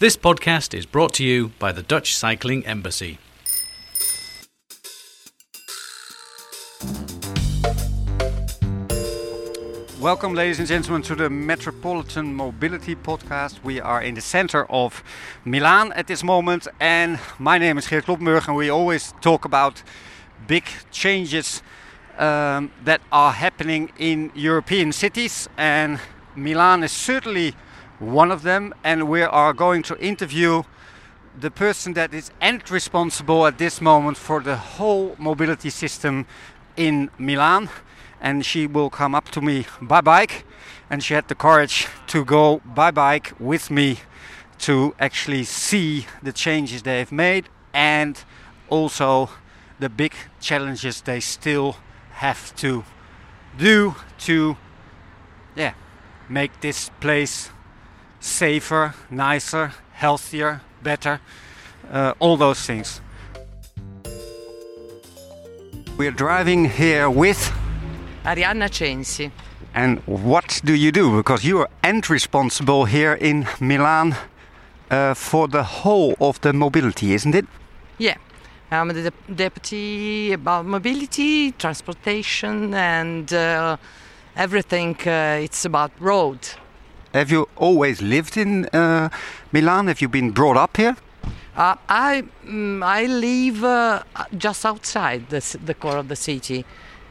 This podcast is brought to you by the Dutch Cycling Embassy. Welcome, ladies and gentlemen, to the Metropolitan Mobility Podcast. We are in the center of Milan at this moment, and my name is Geert Kloppenburg, and we always talk about big changes um, that are happening in European cities, and Milan is certainly one of them. And we are going to interview the person that is end responsible at this moment for the whole mobility system in Milan and she will come up to me by bike and she had the courage to go by bike with me to actually see the changes they've made and also the big challenges they still have to do to yeah make this place safer nicer healthier better uh, all those things we're driving here with Arianna Censi. And what do you do? Because you are end responsible here in Milan uh, for the whole of the mobility, isn't it? Yeah, I'm the deputy about mobility, transportation, and uh, everything. Uh, it's about road. Have you always lived in uh, Milan? Have you been brought up here? Uh, I mm, I live uh, just outside the, the core of the city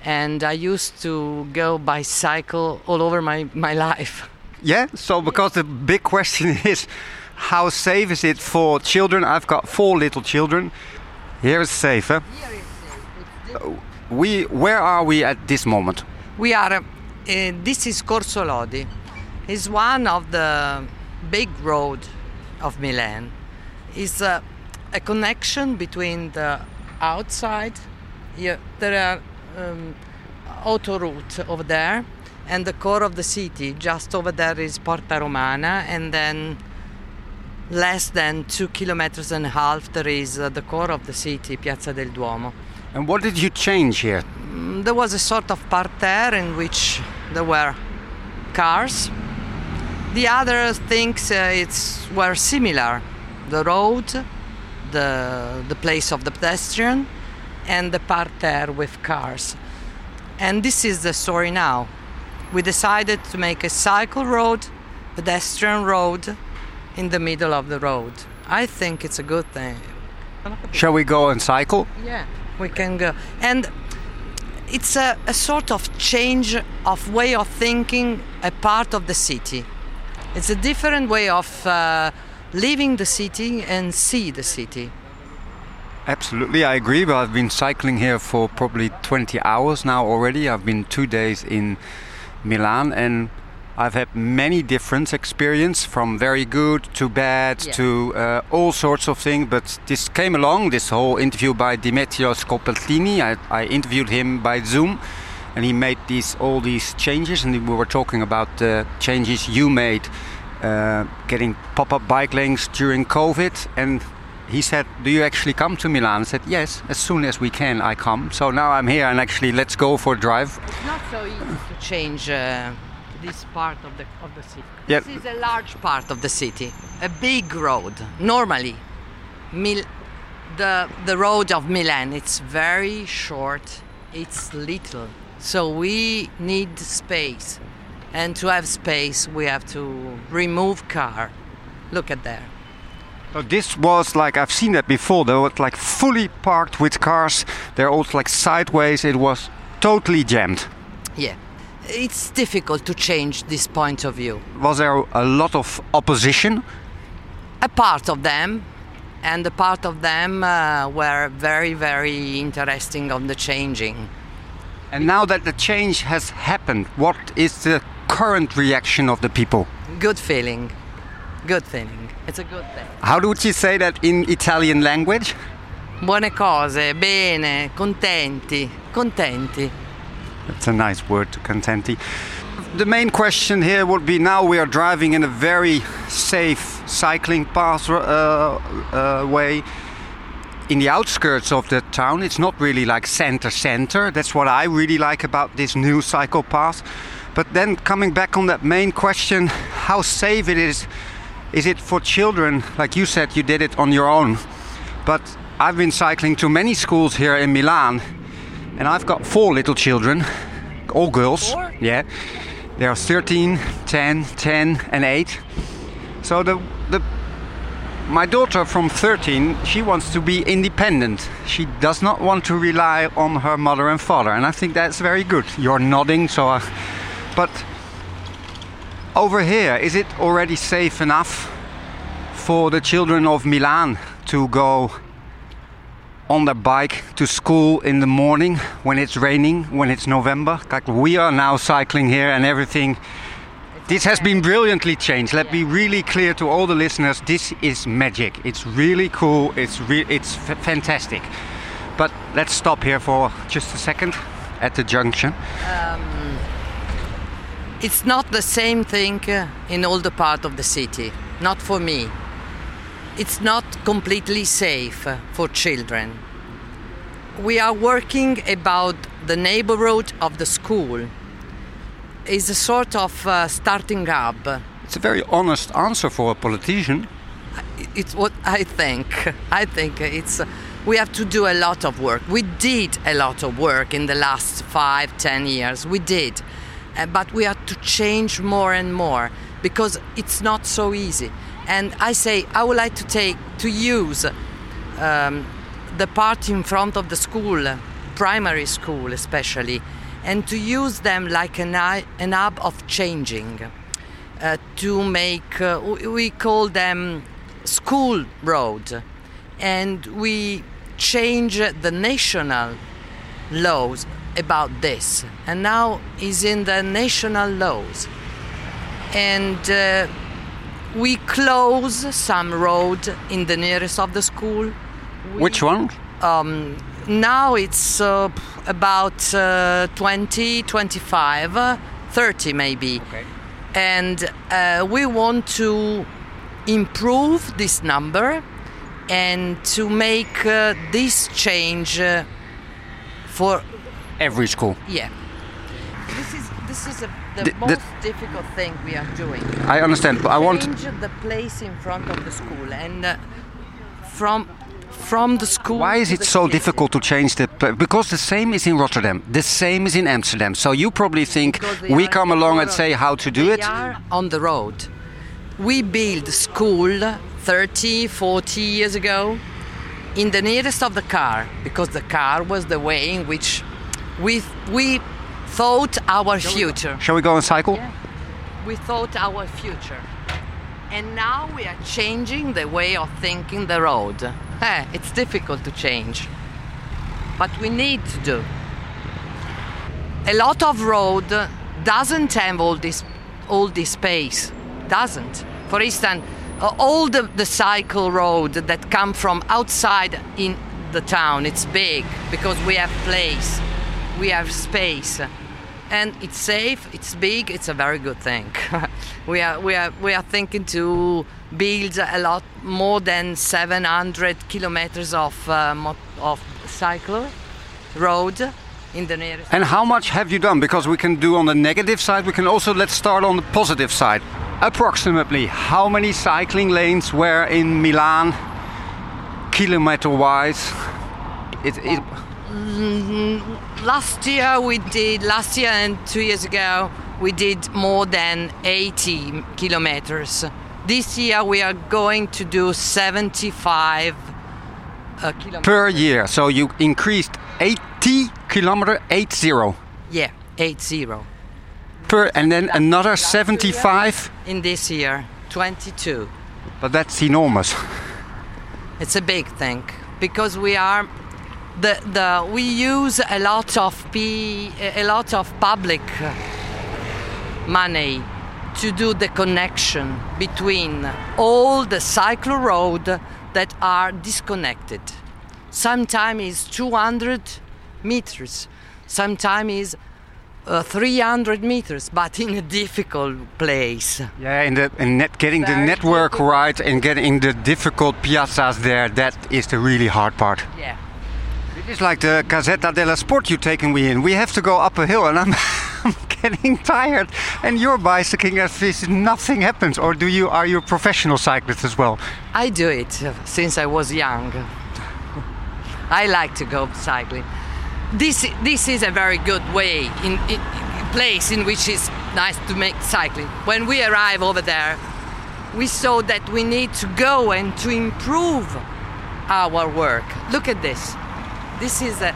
and I used to go bicycle all over my, my life. Yeah, so because the big question is how safe is it for children? I've got four little children. Here is safer. Here is safe. We, where are we at this moment? We are, uh, this is Corso Lodi. It's one of the big road of Milan. It's a, a connection between the outside. Yeah, there are um, auto route over there and the core of the city just over there is porta romana and then less than two kilometers and a half there is uh, the core of the city piazza del duomo and what did you change here mm, there was a sort of parterre in which there were cars the other things uh, it's were similar the road the the place of the pedestrian and the parterre with cars. And this is the story now. We decided to make a cycle road, pedestrian road, in the middle of the road. I think it's a good thing. Shall we go and cycle? Yeah, we can go. And it's a, a sort of change of way of thinking a part of the city. It's a different way of uh, living the city and see the city. Absolutely, I agree. But I've been cycling here for probably 20 hours now already. I've been two days in Milan and I've had many different experience from very good to bad yeah. to uh, all sorts of things. But this came along, this whole interview by Demetrio Scopelliti. I, I interviewed him by Zoom and he made these all these changes and we were talking about the changes you made uh, getting pop-up bike lanes during COVID and he said, "Do you actually come to Milan?" I said, "Yes, as soon as we can, I come." So now I'm here, and actually, let's go for a drive. It's not so easy to change uh, this part of the of the city. Yep. This is a large part of the city, a big road. Normally, Mil- the the road of Milan it's very short. It's little, so we need space, and to have space, we have to remove car. Look at there. So this was like I've seen that before. They were like fully parked with cars. They're also like sideways. It was totally jammed. Yeah, it's difficult to change this point of view. Was there a lot of opposition? A part of them, and a part of them uh, were very, very interesting on the changing. And now that the change has happened, what is the current reaction of the people? Good feeling. Good feeling. It's a good thing. How would you say that in Italian language? Buone cose, bene, contenti, contenti. That's a nice word, contenti. The main question here would be now we are driving in a very safe cycling path uh, uh, way in the outskirts of the town. It's not really like center center. That's what I really like about this new cycle path. But then coming back on that main question, how safe it is is it for children? Like you said, you did it on your own, but I've been cycling to many schools here in Milan, and I've got four little children, all girls. Four? Yeah, they are 13, 10, 10, and 8. So the the my daughter from 13, she wants to be independent. She does not want to rely on her mother and father, and I think that's very good. You're nodding, so. I, but over here, is it already safe enough for the children of Milan to go on their bike to school in the morning when it's raining, when it's November? Like we are now cycling here, and everything this has been brilliantly changed. Let me really clear to all the listeners. This is magic. It's really cool. It's re- it's f- fantastic. But let's stop here for just a second at the junction. It's not the same thing uh, in all the part of the city. Not for me. It's not completely safe uh, for children. We are working about the neighborhood of the school. It's a sort of uh, starting hub. It's a very honest answer for a politician. it's what I think. I think it's we have to do a lot of work. We did a lot of work in the last five, ten years. We did, uh, but we have to change more and more because it's not so easy. And I say I would like to take to use um, the part in front of the school, primary school especially, and to use them like an, an hub of changing uh, to make uh, we call them school road. And we change the national laws about this. And now is in the national laws. And uh, we close some road in the nearest of the school. We- Which one? um, now it's uh, about uh, 20 25 uh, 30 maybe Okay. and uh, we want to improve this number and to make uh, this change uh, for Every school. yeah this is this is a, the The- the- most difficult thing we are doing I understand, but I want. to change the place in front of the school and uh, from from the school Why is it so city. difficult to change the? Because the same is in Rotterdam, the same is in Amsterdam. So you probably think we come along and say how to do they it. are on the road. We build school 30, 40 years ago in the nearest of the car because the car was the way in which we we thought our future. Shall we go and cycle? Yeah. We thought our future. And now we are changing the way of thinking the road. Eh, it's difficult to change. But we need to do. A lot of road doesn't have all this all this space. Doesn't. For instance, all the, the cycle road that come from outside in the town, it's big because we have place, we have space and it's safe it's big it's a very good thing we are we are we are thinking to build a lot more than 700 kilometers of uh, of cycle road in the nearest And how much have you done? Because we can do on the negative side. We can also let's start on the positive side. Approximately how many cycling lanes were in Milan, kilometer-wise? It, it, last year we did last year and two years ago we did more than 80 kilometers. This year we are going to do 75 uh, kilometers. Per year. So you increased 80 kilometer, 80 yeah 80 per, and then another 75. in this year 22 But that's enormous. it's a big thing because we are the the we use a lot of p a lot of public money to do the connection between all the cycle road that are disconnected sometimes is 200 meters sometimes is uh, 300 meters but in a difficult place Yeah, in the in net, getting the network difficult. right and getting the difficult piazzas there, that is the really hard part. yeah It is like the Gazzetta della Sport you're taking me in. We have to go up a hill, and I'm, I'm getting tired, and you're bicycling as if nothing happens. Or do you? Are you a professional cyclist as well? I do it since I was young. I like to go cycling. This this is a very good way in, in place in which it's nice to make cycling. When we arrive over there, we saw that we need to go and to improve our work. Look at this. This is uh,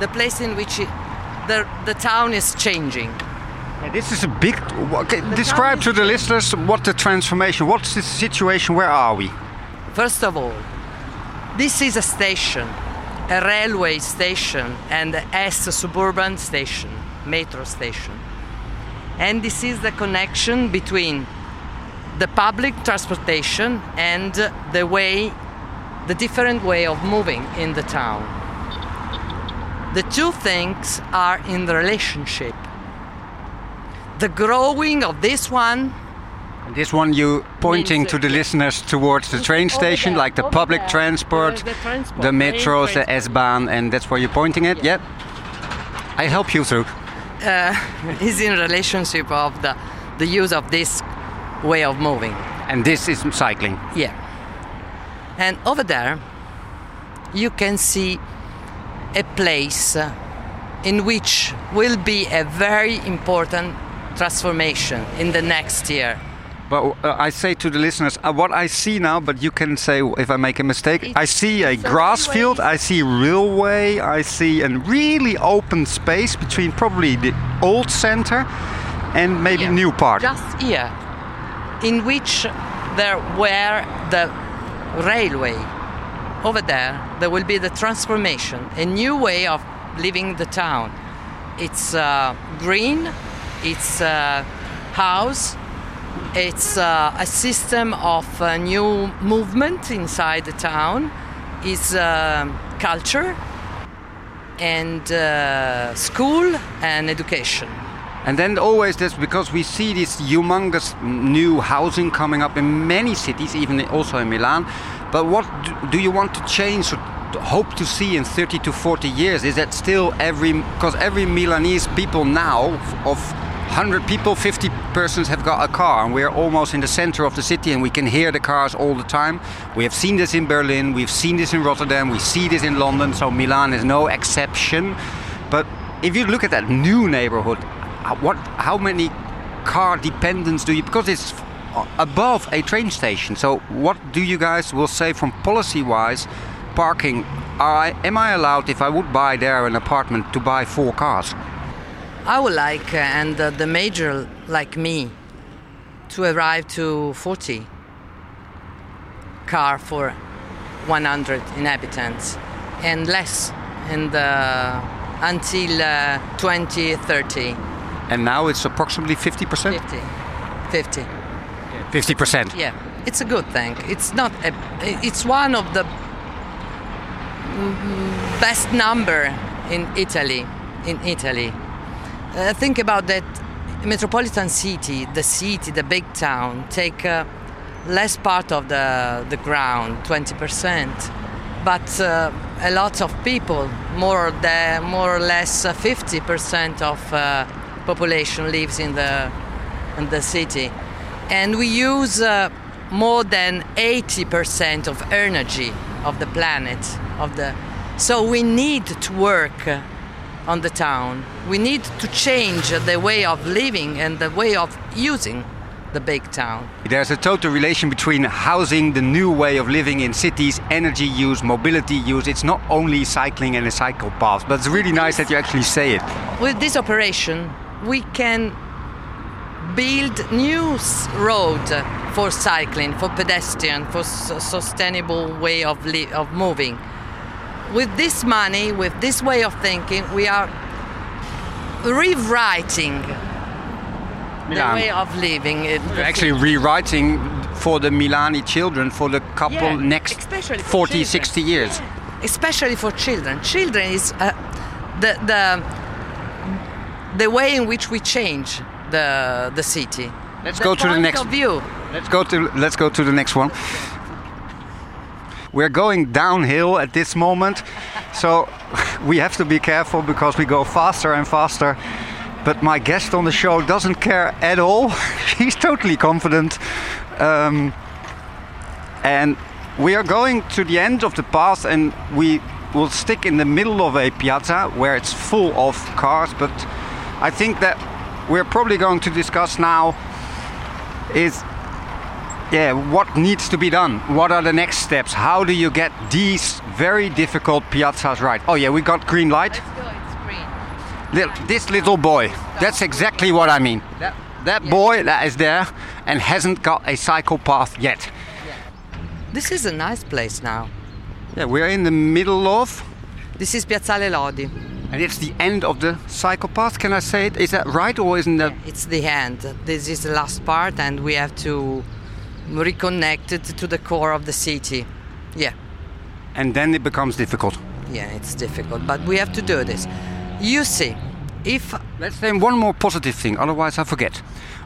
the place in which it, the the town is changing. Yeah, this is a big. Okay, describe to the listeners what the transformation. What's the situation? Where are we? First of all, this is a station, a railway station, and a suburban station, metro station. And this is the connection between the public transportation and the way, the different way of moving in the town. The two things are in the relationship. The growing of this one This one you pointing to the uh, listeners towards the train station, there, like the public there. transport, The- the transport, the metros, the. S-Bahn, and that's where you're pointing it. Yep. I help you through. is in relationship of the, the use of this way of moving. And this is cycling. Yeah. And over there, you can see a place in which will be a very important transformation in the next year. But uh, I say to the listeners, uh, what I see now, but you can say if I make a mistake. I see a it's a grass railway. field, I see railway, I see a really open space between probably the old center and maybe Here, new part. Just here, in which there were the railway. Over there, there will be the transformation, a new way of living the town. It's uh, green, it's a house, it's uh, a system of uh, new movement inside the town, it's uh, culture and uh, school and education. And then always this because we see this humongous new housing coming up in many cities, even also in Milan. But what do, you want to change or hope to see in 30 to 40 years? Is that still every because every Milanese people now of 100 people, 50 persons have got a car, and we're almost in the center of the city, and we can hear the cars all the time. We have seen this in Berlin, we've seen this in Rotterdam, we see this in London, so Milan is no exception. But if you look at that new neighborhood, uh, what, how many car dependents do you? Because it's above a train station. So what do you guys will say from policy-wise, parking? I, am I allowed, if I would buy there an apartment, to buy four cars? I would like, uh, and uh, the major like me, to arrive to 40 car for 100 inhabitants, and less in the until uh, 2030, And now it's approximately 50%? 50, 50. 50%. Yeah, it's a good thing. It's not. A, it's one of the best number in Italy. In Italy, uh, think about that. Metropolitan city, the city, the big town, take uh, less part of the the ground, 20%, but uh, a lot of people, more the more or less uh, 50% of uh, population lives in the in the city, and we use uh, more than 80% of energy of the planet of the so we need to work uh, on the town we need to change the way of living and the way of using the big town There's a total relation between housing, the new way of living in cities, energy use, mobility use. It's not only cycling and a cycle path, but it's really nice that you actually say it. with this operation we can build new s- road for cycling for pedestrian for s- sustainable way of, li- of moving with this money with this way of thinking we are rewriting the way of living actually rewriting for the Milani children for the couple Yeah, next especially 40, children. 60 years. especially for children. Children is uh, the the the way in which we change the the city. Let's The go to the next of view. Let's go to let's go to the next one. We're going downhill at this moment, so we have to be careful because we go faster and faster. but my guest on the show doesn't care at all. She's totally confident. Um, and we are going to the end of the path and we will stick in the middle of a piazza where it's full of cars, but I think that we're probably going to discuss now is yeah, what needs to be done? What are the next steps? How do you get these very difficult piazzas right? Oh yeah, we got green light. Let's go, it's green. Little, this little boy. That's exactly what I mean. That, that boy that is there and hasn't got a cycle path yet. This is a nice place now. Yeah, we're in the middle of, This is Piazzale Lodi. And it's the end of the cycle path. Can I say it? Is that right or isn't that? It's the end. This is the last part, and we have to reconnect it to the core of the city. Yeah, And then it becomes difficult. yeah, it's difficult, but we have to do this. You see, if Let's name one more positive thing, otherwise I forget.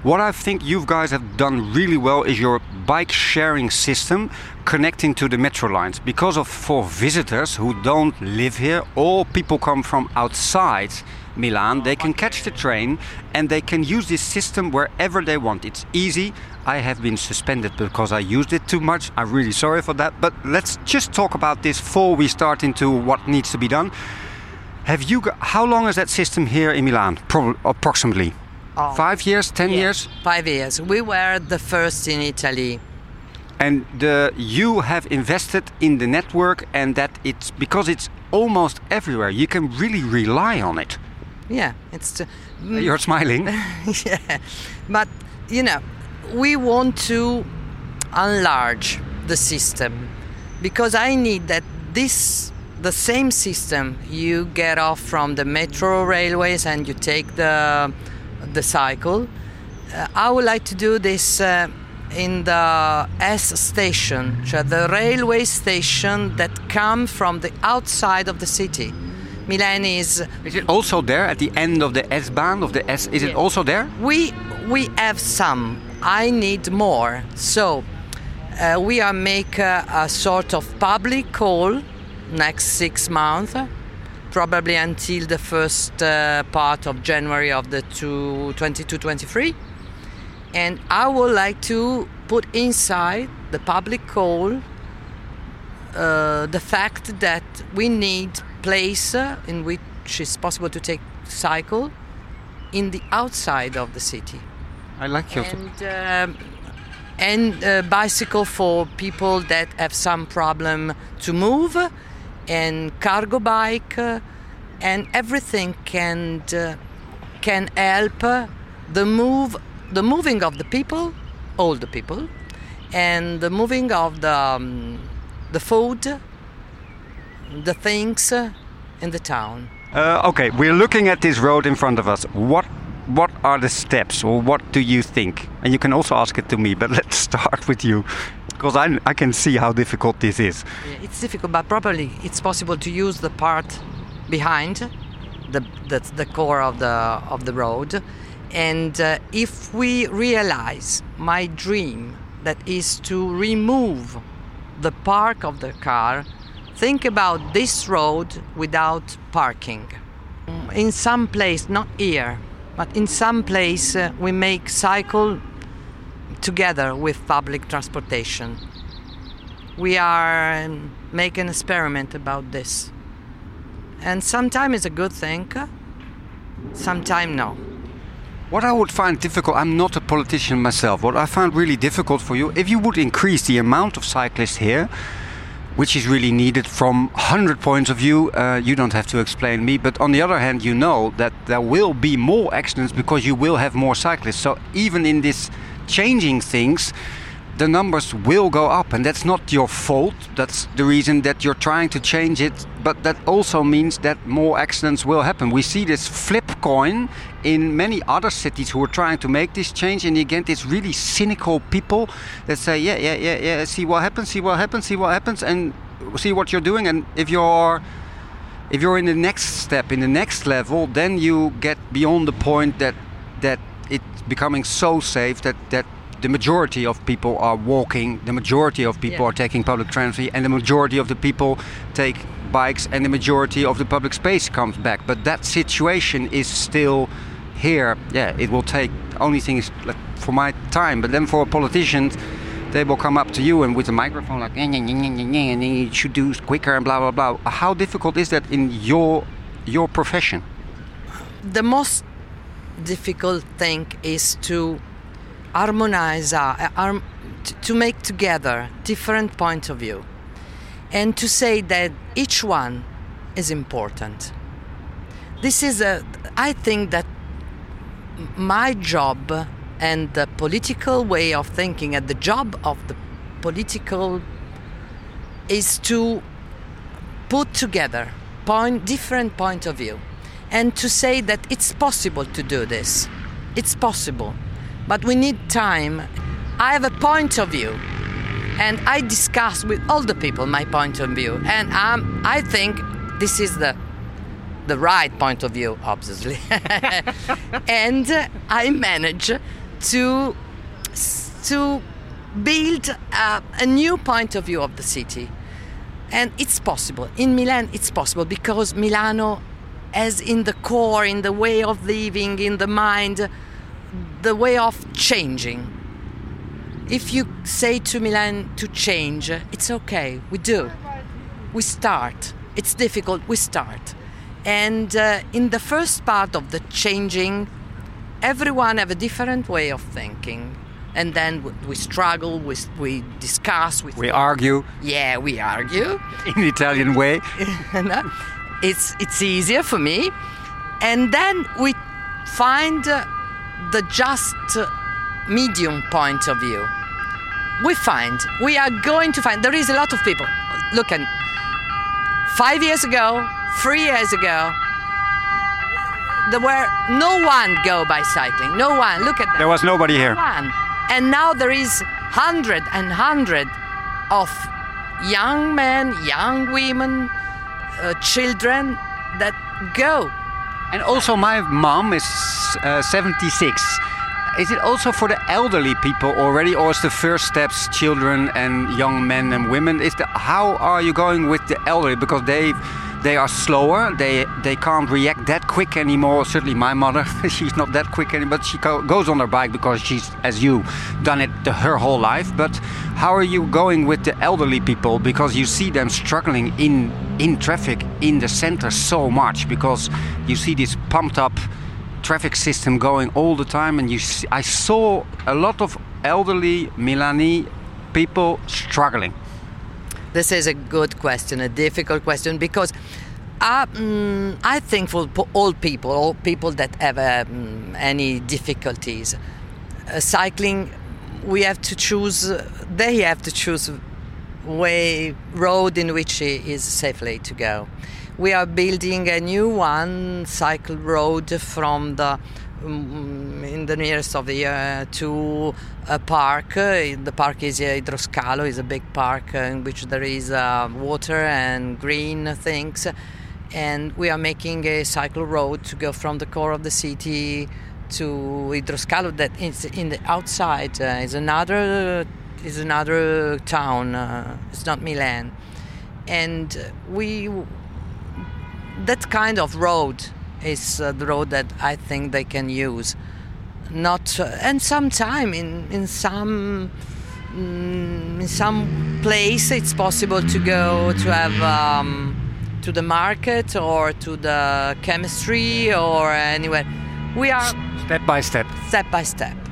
What I think you guys have done really well is your bike sharing system connecting to the metro lines. Because of for visitors who don't live here or people come from outside Milan, they can catch the train and they can use this system wherever they want. It's easy. I have been suspended because I used it too much. I'm really sorry for that. But let's just talk about this before we start into what needs to be done. Have you? Got, how long is that system here in Milan? Probably approximately Oh, five years, ten yeah, years, five years, we were the first in Italy. and the, you have invested in the network, and that it's because it's almost everywhere. You can really rely on it. Yeah, it's. t- uh, mm. You're smiling. yeah, but you know, we want to enlarge the system because I need that this the same system you get off from the metro railways and you take the the cycle. Uh, I would like to do this uh, in the S station, so the railway station that come from the outside of the city. Milan is is it also there at the end of the S-Bahn of the S? Is it also there? we we have some. I need more. So uh, we are make a, a sort of public call next six months, probably until the first uh, part of January of the two, 22-23. And I would like to put inside the public call uh, the fact that we need place uh, in which it's possible to take cycle in the outside of the city I like your. and um, and uh, bicycle for people that have some problem to move and cargo bike uh, and everything can uh, can help uh, the move the moving of the people all the people and the moving of the um, the food the things in the town Uh, okay, we're looking at this road in front of us. What what are the steps, or what do you think? And you can also ask it to me, but let's start with you, because I I can see how difficult this is. It's difficult, but probably it's possible to use the part behind the the, the core of the of the road. And uh, if we realize my dream that is to remove the park of the car, think about this road without parking. In some place, not here, but in some place, uh, we make cycle together with public transportation we are making an experiment about this and sometimes it's a good thing sometimes no What I would find difficult, I'm not a politician myself. What I found really difficult for you, if you would increase the amount of cyclists here, which is really needed from 100 points of view, uh, you don't have to explain me. But on the other hand, you know that there will be more accidents because you will have more cyclists. So even in this changing things, the numbers will go up, and that's not your fault. That's the reason that you're trying to change it. But that also means that more accidents will happen. We see this flip coin in many other cities who are trying to make this change, and again, it's really cynical people that say, "Yeah, yeah, yeah, yeah. See what happens. See what happens. See what happens, and see what you're doing." And if you're if you're in the next step, in the next level, then you get beyond the point that that it's becoming so safe that that the majority of people are walking, the majority of people Yeah. are taking public transit, and the majority of the people take bikes, and the majority of the public space comes back. But that situation is still here, yeah, it will take. Only thing is like, for my time, but then for a politician, they will come up to you and with a microphone like, and you should do quicker and blah blah blah. How difficult is that in your your profession? The most difficult thing is to harmonize, uh, arm, to make together different point of view, and to say that each one is important. This is a. I think that my job and the political way of thinking and the job of the political is to put together point different point of view and to say that it's possible to do this. It's possible. But we need time. I have a point of view and i discuss with all the people my point of view and um, i think this is the the right point of view obviously. And i manage to to build a new point of view of the city. And it's possible. In milan it's possible because milano has in the core in the way of living in the mind the way of changing. If you say to milan to change it's okay. We do. We start. It's difficult. We start. And uh, in the first part of the changing everyone have a different way of thinking. And then we struggle we, we discuss we, We argue. Yeah we argue. In the Italian way. no? it's it's easier for me and then we find uh, the just uh, medium point of view we find we are going to find there is a lot of people look at five years ago three years ago there were no one go by cycling no one look at that There was nobody here. one. And now there is hundred and hundred of young men, young women, uh, children that go. And also, my mom is uh, 76. Is it also for the elderly people already, or is the first steps children and young men and women? Is the how are you going with the elderly because they they are slower. They they can't react that quick anymore. Certainly, my mother, she's not that quick anymore. But she go, goes on her bike because she's, as you, done it the, her whole life. But how are you going with the elderly people? Because you see them struggling in in traffic in the center so much because you see this pumped up traffic system going all the time, and you see, I saw a lot of elderly Milani people struggling. This is a good question, a difficult question, because uh, mm, I think for all people, all people that have um, any difficulties, uh, cycling, we have to choose. They have to choose way road in which is safely to go. We are building a new one cycle road from the mm, in the nearest of the year to a park. Uh, the park is uh, Idroscalo, is a big park uh, in which there is uh, water and green things. And we are making a cycle road to go from the core of the city to Idroscalo. That is in the outside. Uh, is another is another town. Uh, it's not Milan, and we that kind of road is uh, the road that I think they can use. Not uh, and sometime in in some mm, in some place it's possible to go to have um, to the market or to the chemistry or anywhere. We are Step by step. step by step.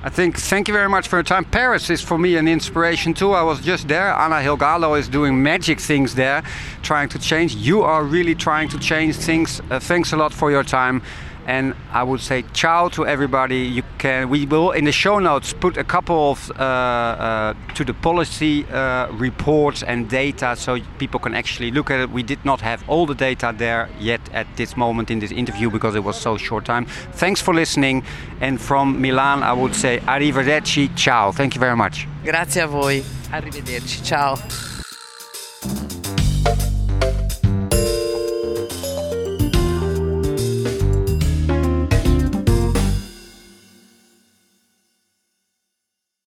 I think thank you very much for your time. Paris is for me an inspiration too. I was just there. Anna Hidalgo is doing magic things there, trying to change. You are really trying to change things. Uh, thanks a lot for your time. And I would say ciao to everybody. You can. We will in the show notes put a couple of uh, uh, to the policy uh, reports and data, so people can actually look at it. We did not have all the data there yet at this moment in this interview because it was so short time. Thanks for listening. And from Milan, I would say arrivederci, ciao. Thank you very much. Grazie a voi. Arrivederci. Ciao.